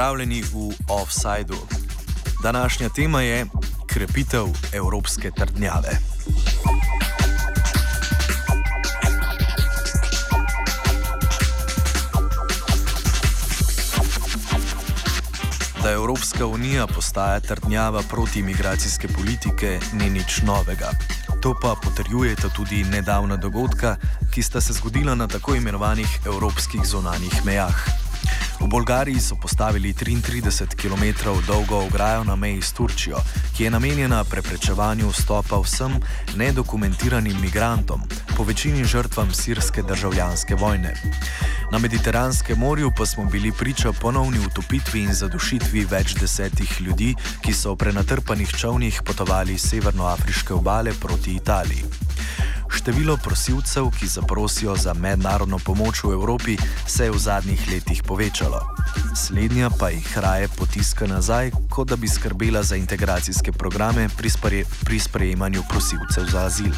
Pozdravljeni v Offsideu. Današnja tema je krepitev evropske trdnjave. Da Evropska unija postaja trdnjava protimigracijske politike, ni nič novega. To pa potrjujeta tudi nedavna dogodka, ki sta se zgodila na tako imenovanih evropskih zonanjih mejah. V Bolgariji so postavili 33 km dolgo ograjo na meji s Turčijo, ki je namenjena preprečevanju vstopa vsem nedokumentiranim migrantom, po večini žrtvam sirske državljanske vojne. Na Mediteranskem morju pa smo bili priča ponovni utopitvi in zadušitvi več desetih ljudi, ki so v prenatrpanih čovnih potovali iz severnoafriške obale proti Italiji. Število prosilcev, ki zaprosijo za mednarodno pomoč v Evropi, se je v zadnjih letih povečalo. Slednja pa jih raje potiska nazaj, kot da bi skrbela za integracijske programe pri, spre, pri sprejemanju prosilcev za azil.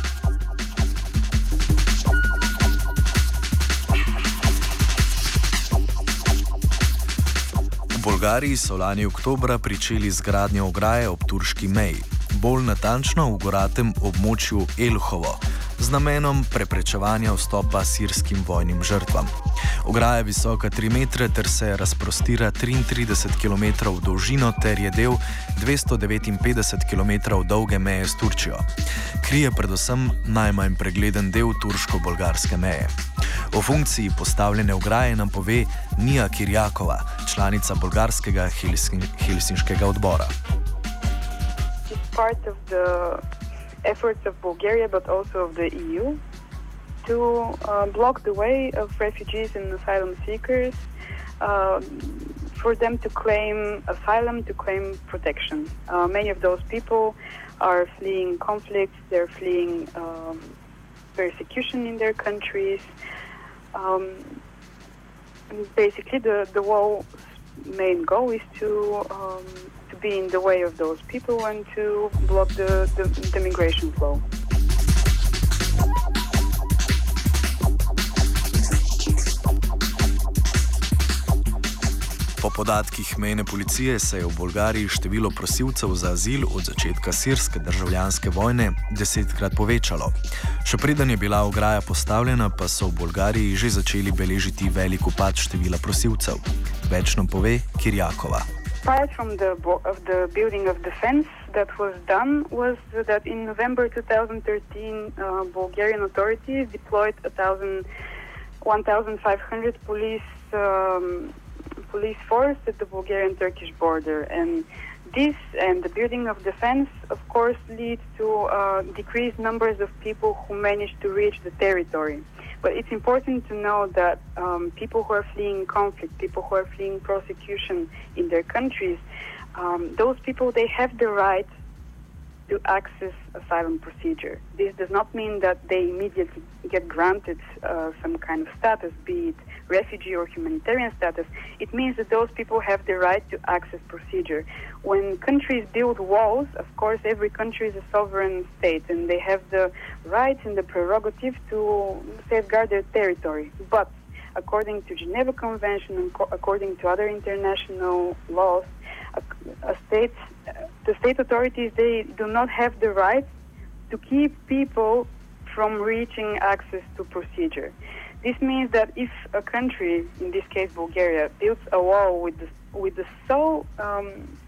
V Bolgariji so lani oktobra pričeli z gradnjo ograje ob turški meji, bolj natančno v goratem območju Elhovo z namenom preprečevanja vstopa sirskim vojnim žrtvam. Ograja je visoka 3 metre ter se razprostira 33 km v dolžino ter je del 259 km dolge meje s Turčijo. Krije predvsem najmanj pregleden del turško-bolgarske meje. O funkciji postavljene ograje nam pove Nija Kirjakova, članica bolgarskega helsinškega odbora. Part of the efforts of Bulgaria but also of the EU to uh, block the way of refugees and asylum seekers uh, for them to claim asylum, to claim protection. Uh, many of those people are fleeing conflicts, they're fleeing um, persecution in their countries. Um, basically, the, the wall's main goal is to um, be in the way of those people and to block the, the, the migration flow. Po podatkih mejne policije se je v Bolgariji število prosilcev za azil od začetka sirske državljanske vojne desetkrat povečalo. Še preden je bila ograja postavljena, pa so v Bolgariji že začeli beležiti velik upad števila prosilcev. Več nam pove Kirjakova. Apart from the of the building of the fence that was done was that in November 2013, uh, Bulgarian authorities deployed 1,500 police um, police force at the Bulgarian-Turkish border, and this and the building of the fence, of course, leads to uh, decreased numbers of people who manage to reach the territory. But it's important to know that um, people who are fleeing conflict, people who are fleeing prosecution in their countries, um, those people they have the right to access asylum procedure. This does not mean that they immediately get granted uh, some kind of status, be it refugee or humanitarian status. It means that those people have the right to access procedure. When countries build walls, of course, every country is a sovereign state and they have the right and the prerogative to safeguard their territory. But according to Geneva Convention and co- according to other international laws, a, a state, the state authorities, they do not have the right to keep people from reaching access to procedure. This means that if a country, in this case Bulgaria, builds a wall with the, with the sole um,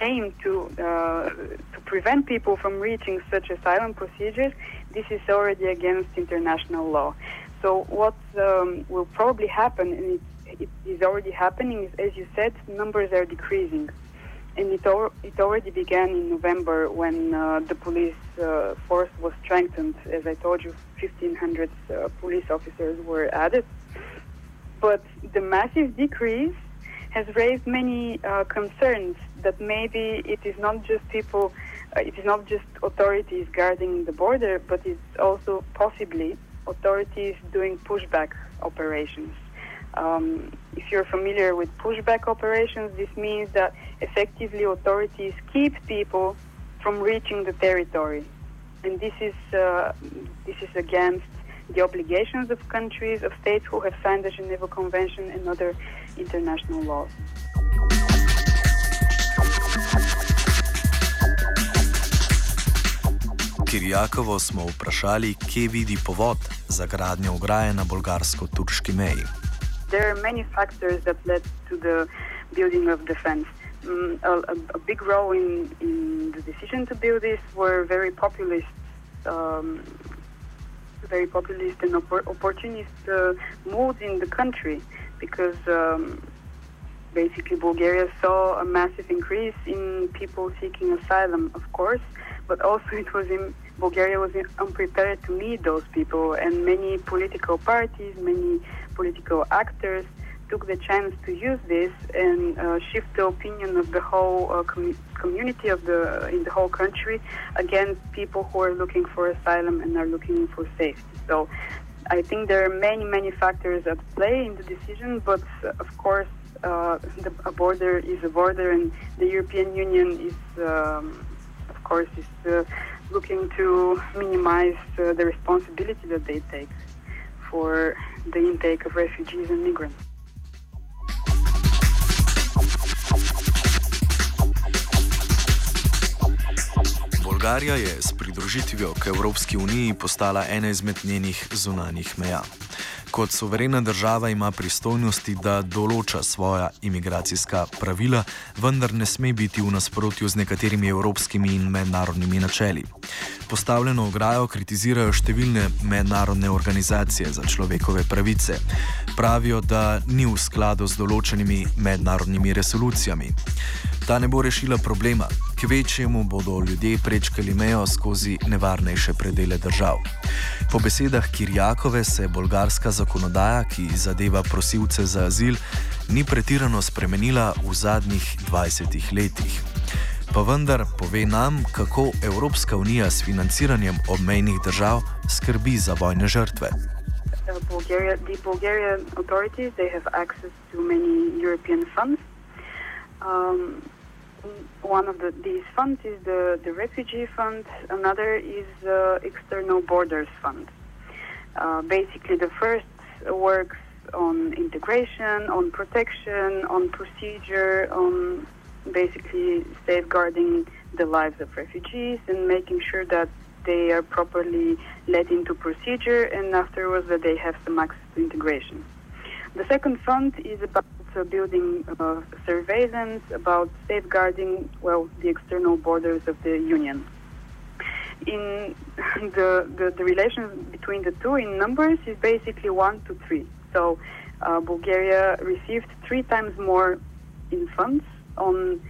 aim to uh, to prevent people from reaching such asylum procedures, this is already against international law. So what um, will probably happen, and it, it is already happening, is as you said, numbers are decreasing and it, al- it already began in November when uh, the police uh, force was strengthened. As I told you, 1,500 uh, police officers were added. But the massive decrease has raised many uh, concerns that maybe it is not just people, uh, it is not just authorities guarding the border, but it's also possibly authorities doing pushback operations. Um, if you're familiar with pushback operations, this means that effectively authorities keep people from reaching the territory, and this is uh, this is against the obligations of countries of states who have signed the Geneva Convention and other international laws. Kirjakovo smo vprašali, kje vidi povod za gradnjo ograje na bolgarsko-turški meji. There are many factors that led to the building of defense. Um, a, a big role in, in the decision to build this were very populist, um, very populist and oppor- opportunist uh, moods in the country, because um, basically Bulgaria saw a massive increase in people seeking asylum, of course, but also it was in Bulgaria was unprepared to meet those people, and many political parties, many political actors took the chance to use this and uh, shift the opinion of the whole uh, com- community of the in the whole country against people who are looking for asylum and are looking for safety. So. I think there are many, many factors at play in the decision, but uh, of course, uh, the, a border is a border, and the European Union is, um, course, is uh, looking to minimize uh, the responsibility that they take for the intake of refugees and migrants. Bolgarija je s pridružitvijo k Evropski uniji postala ena izmed njenih zunanjih meja. Kot suverena država ima pristojnosti, da določa svoja imigracijska pravila, vendar ne sme biti v nasprotju z nekaterimi evropskimi in mednarodnimi načeli. Postavljeno ograjo kritizirajo številne mednarodne organizacije za človekove pravice. Pravijo, da ni v skladu z določenimi mednarodnimi resolucijami. Ta ne bo rešila problema, k večjemu bodo ljudje prečkali mejo skozi nevarnejše predele držav. Po besedah Kirjakove se bolgarska zakonodaja, ki zadeva prosilce za azil, ni pretirano spremenila v zadnjih 20 letih. Pa vendar pove nam, kako Evropska unija s financiranjem obmejnih držav skrbi za vojne žrtve. Bulgaria, the Bulgarian authorities they have access to many European funds. Um, one of the, these funds is the, the refugee fund, another is the external borders fund. Uh, basically, the first works on integration, on protection, on procedure, on basically safeguarding the lives of refugees and making sure that they are properly led into procedure and afterwards that they have some access to integration. The second fund is about uh, building uh, surveillance, about safeguarding, well, the external borders of the Union. In the, the, the relation between the two in numbers is basically one to three. So uh, Bulgaria received three times more in funds on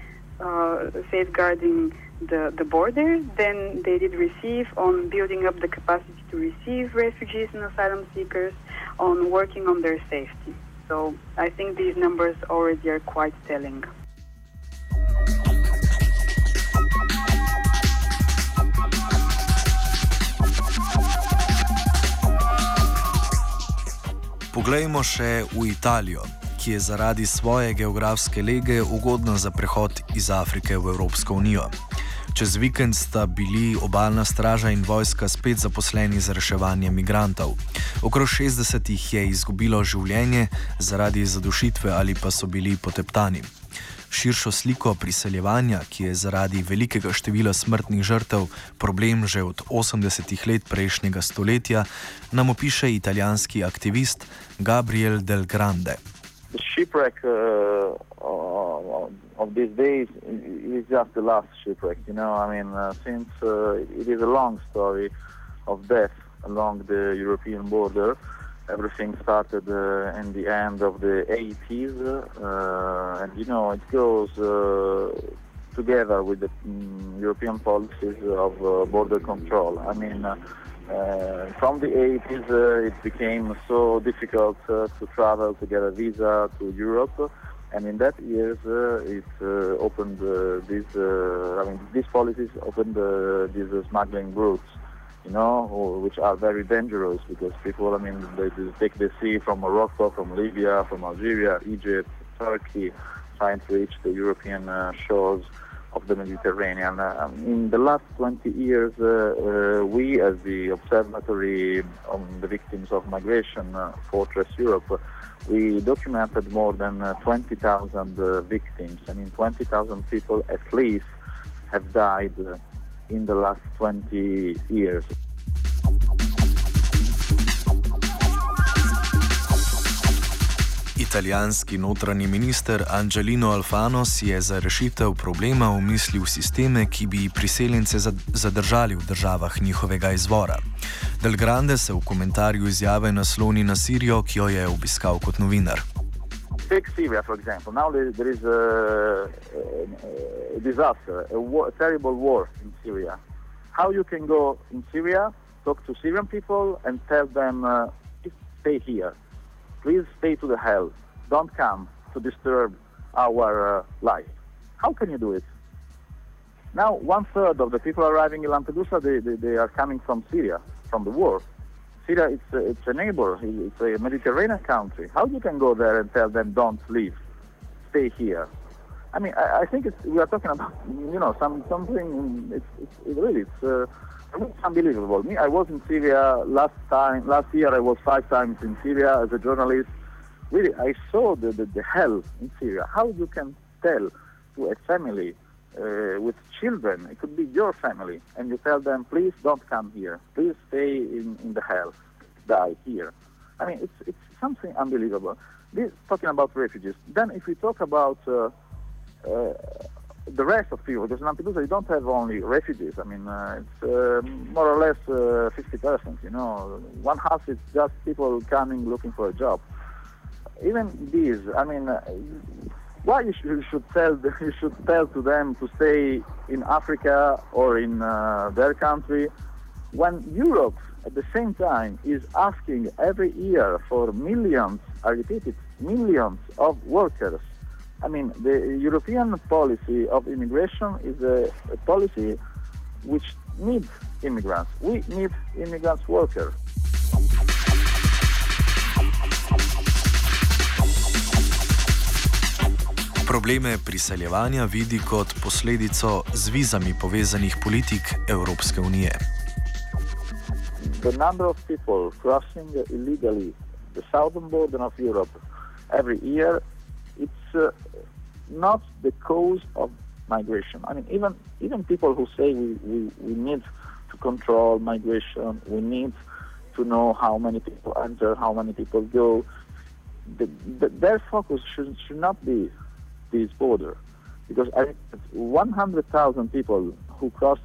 uh, safeguarding the, the border than they did receive on building up the capacity to receive refugees and asylum seekers, on working on their safety. So I think these numbers already are quite telling. Poglejmo še v Italijo, ki je zaradi svoje geografske lege ugodna za prehod iz Afrike v Evropsko unijo. Čez vikend sta bili obaljna straža in vojska spet zaposleni za reševanje migrantov. Okrog 60 jih je izgubilo življenje zaradi zadušitve ali pa so bili poteptani. Širšo sliko priseljevanja, ki je zaradi velikega števila smrtnih žrtev problem že od 80-ih let prejšnjega stoletja, nam opiše italijanski aktivist Gabriel Del Grande. Shipwreck, uh, of these days is just the last shipwreck. You know, I mean, uh, since uh, it is a long story of death along the European border. Everything started uh, in the end of the 80s, uh, and you know it goes uh, together with the um, European policies of uh, border control. I mean, from the 80s, it became so difficult to travel to get a visa to Europe and in that years uh, it uh, opened uh, these I mean these policies opened these smuggling routes you know which are very dangerous because people I mean they, they take the sea from Morocco from Libya from Algeria Egypt Turkey trying to reach the European shores of the Mediterranean. Um, in the last 20 years, uh, uh, we, as the Observatory on the Victims of Migration, uh, Fortress Europe, we documented more than 20,000 victims. I mean, 20,000 people at least have died in the last 20 years. Italijanski notranji minister Angelino Alfano si je za rešitev problema umislil sisteme, ki bi priseljence zadržali v državah njihovega izvora. Del Grande se v komentarju izjave nasloni na Sirijo, ki jo je obiskal kot novinar. Take Syria, for example. Now there, there is a, a disaster, a, war, a terrible war in Syria. How you can go in Syria, talk to Syrian people, and tell them, uh, stay here. Please stay to the hell. Don't come to disturb our uh, life. How can you do it? Now, one third of the people arriving in Lampedusa, they, they, they are coming from Syria, from the war. Syria, it's a, it's a neighbor, it's a Mediterranean country. How you can go there and tell them, don't leave, stay here? I mean, I, I think we are talking about, you know, some something. It's, it's it really it's, uh, it's unbelievable. Me, I was in Syria last time. Last year, I was five times in Syria as a journalist. Really, I saw the, the, the hell in Syria. How you can tell to a family uh, with children, it could be your family, and you tell them, please don't come here. Please stay in, in the hell, die here. I mean, it's it's something unbelievable. This talking about refugees. Then, if we talk about uh, uh, the rest of people, because Lampedusa, you don't have only refugees. I mean, uh, it's uh, more or less 50%, you know. One half is just people coming looking for a job. Even these, I mean, why you should, you should tell you should tell to them to stay in Africa or in uh, their country when Europe at the same time is asking every year for millions, I repeat it, millions of workers I mean, the European policy of immigration is a, a policy which needs immigrants. We need immigrants workers. Probleme priseljevanja vidi kot posledico z vizami povezanih politik Evropske unije. The number of people crossing illegally the southern border of Europe every year it's uh, not the cause of migration. I mean, even even people who say we, we, we need to control migration, we need to know how many people enter, how many people go, the, the, their focus should, should not be this border. Because 100,000 people who cross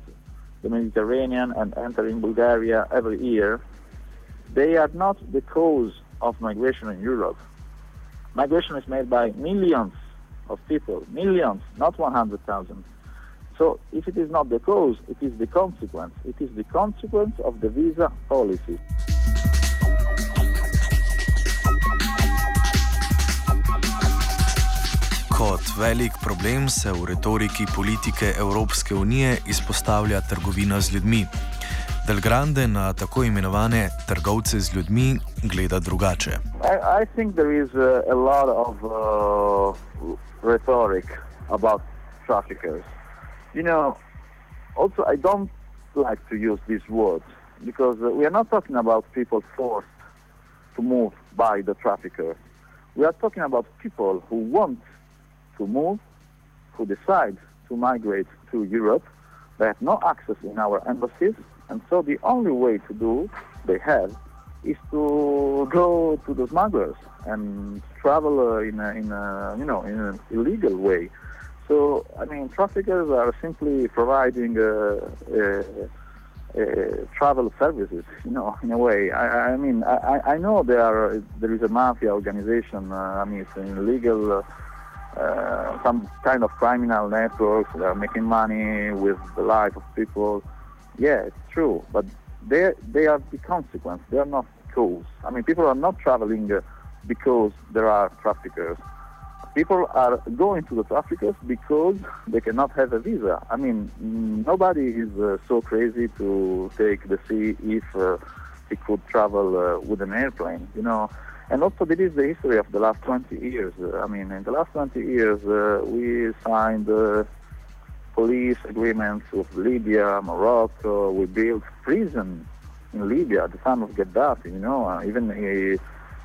the Mediterranean and enter in Bulgaria every year, they are not the cause of migration in Europe. Migration is made by millions of people, millions, not 100,000. So if it is not the cause, it is the consequence. It is the consequence of the visa policy. Kot velik problem se v retoriki politike Evropske unije izpostavlja trgovina z ljudmi. Del Grande na tako imenovane trgovce z ljudmi gleda drugače. I, I think there is a, a lot of uh, rhetoric about traffickers. You know, also I don't like to use these words because uh, we are not talking about people forced to move by the traffickers. We are talking about people who want to move, who decide to migrate to Europe. They have no access in our embassies and so the only way to do they have is to go to the smugglers and travel uh, in a, in a, you know in an illegal way. So I mean, traffickers are simply providing uh, uh, uh, travel services, you know, in a way. I, I mean, I, I know there are there is a mafia organization. Uh, I mean, it's an illegal. Uh, some kind of criminal networks that are making money with the life of people yeah, it's true, but they they are the consequence. They are not cause. I mean, people are not traveling uh, because there are traffickers. People are going to the traffickers because they cannot have a visa. I mean, nobody is uh, so crazy to take the sea if uh, he could travel uh, with an airplane, you know. And also, this is the history of the last 20 years. I mean, in the last 20 years, uh, we signed uh, police agreements with Libya, Morocco. We built prison in Libya at the time of Gaddafi. You know, uh, even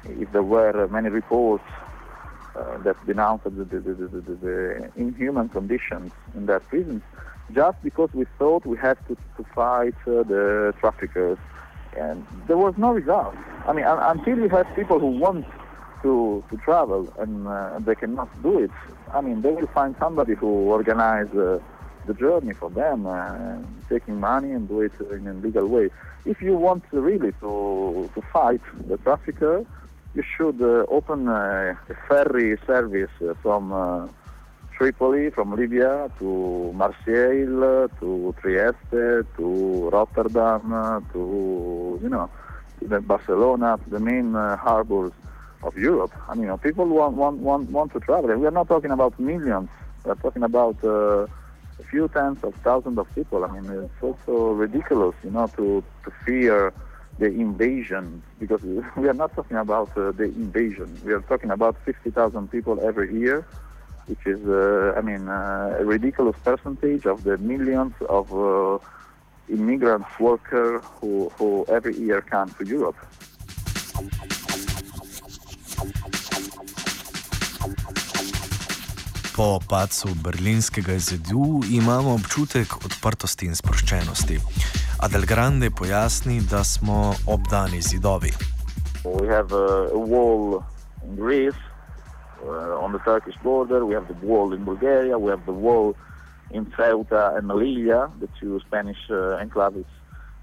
if there were many reports uh, that denounced the, the, the, the, inhuman conditions in that prison, just because we thought we had to, to fight uh, the traffickers. And there was no result. I mean, until you have people who want to, to travel and uh, they cannot do it, I mean, they will find somebody who organize uh, the journey for them, uh, taking money and do it in a legal way. If you want really to, to fight the trafficker, you should uh, open a ferry service from uh, Tripoli, from Libya to Marseille, to Trieste, to Rotterdam, to you know, to Barcelona, to the main uh, harbors of Europe. I mean, you know, people want, want, want, want to travel. We are not talking about millions. We are talking about uh, a few tens of thousands of people. I mean, it's also ridiculous, you know, to, to fear the invasion because we are not talking about uh, the invasion. We are talking about 50,000 people every year which is, uh, I mean, uh, a ridiculous percentage of the millions of uh, immigrants workers who, who every year come to Europe. Po padcu berlinskega zidu imamo občutek odprtosti in sproščenosti. Adel Grande pojasni, da smo obdani zidovi. We have a wall in Greece, on the Turkish border. We have the wall in Bulgaria. We have the wall in Ceuta and Melilla, the two Spanish uh, enclaves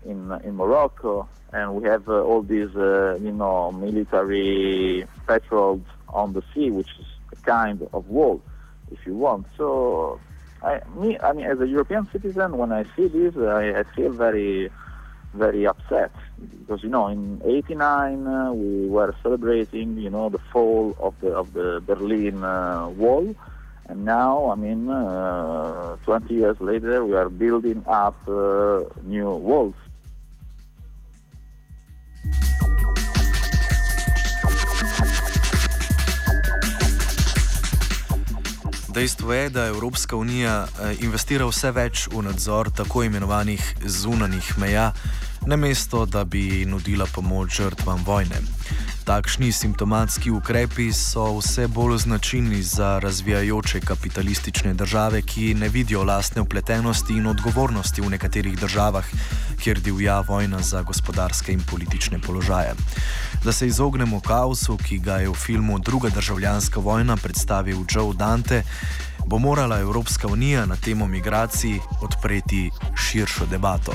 in in Morocco, and we have uh, all these uh, you know military patrols on the sea, which is a kind of wall, if you want. So, I me I mean as a European citizen, when I see this, I, I feel very very upset because you know in '89 uh, we were celebrating you know the fall of the of the Berlin uh, Wall, and now I mean uh, 20 years later we are building up uh, new walls. Dejstvo je, da Evropska unija eh, investira vse več v nadzor tako imenovanih zunanih meja, namesto da bi nudila pomoč žrtvam vojne. Takšni simptomatski ukrepi so vse bolj značilni za razvijajoče kapitalistične države, ki ne vidijo lastne upletenosti in odgovornosti v nekaterih državah, kjer divja vojna za gospodarske in politične položaje. Da se izognemo kaosu, ki ga je v filmu Druga državljanska vojna predstavil Joe Dante, bo morala Evropska unija na temo migracij odpreti širšo debato.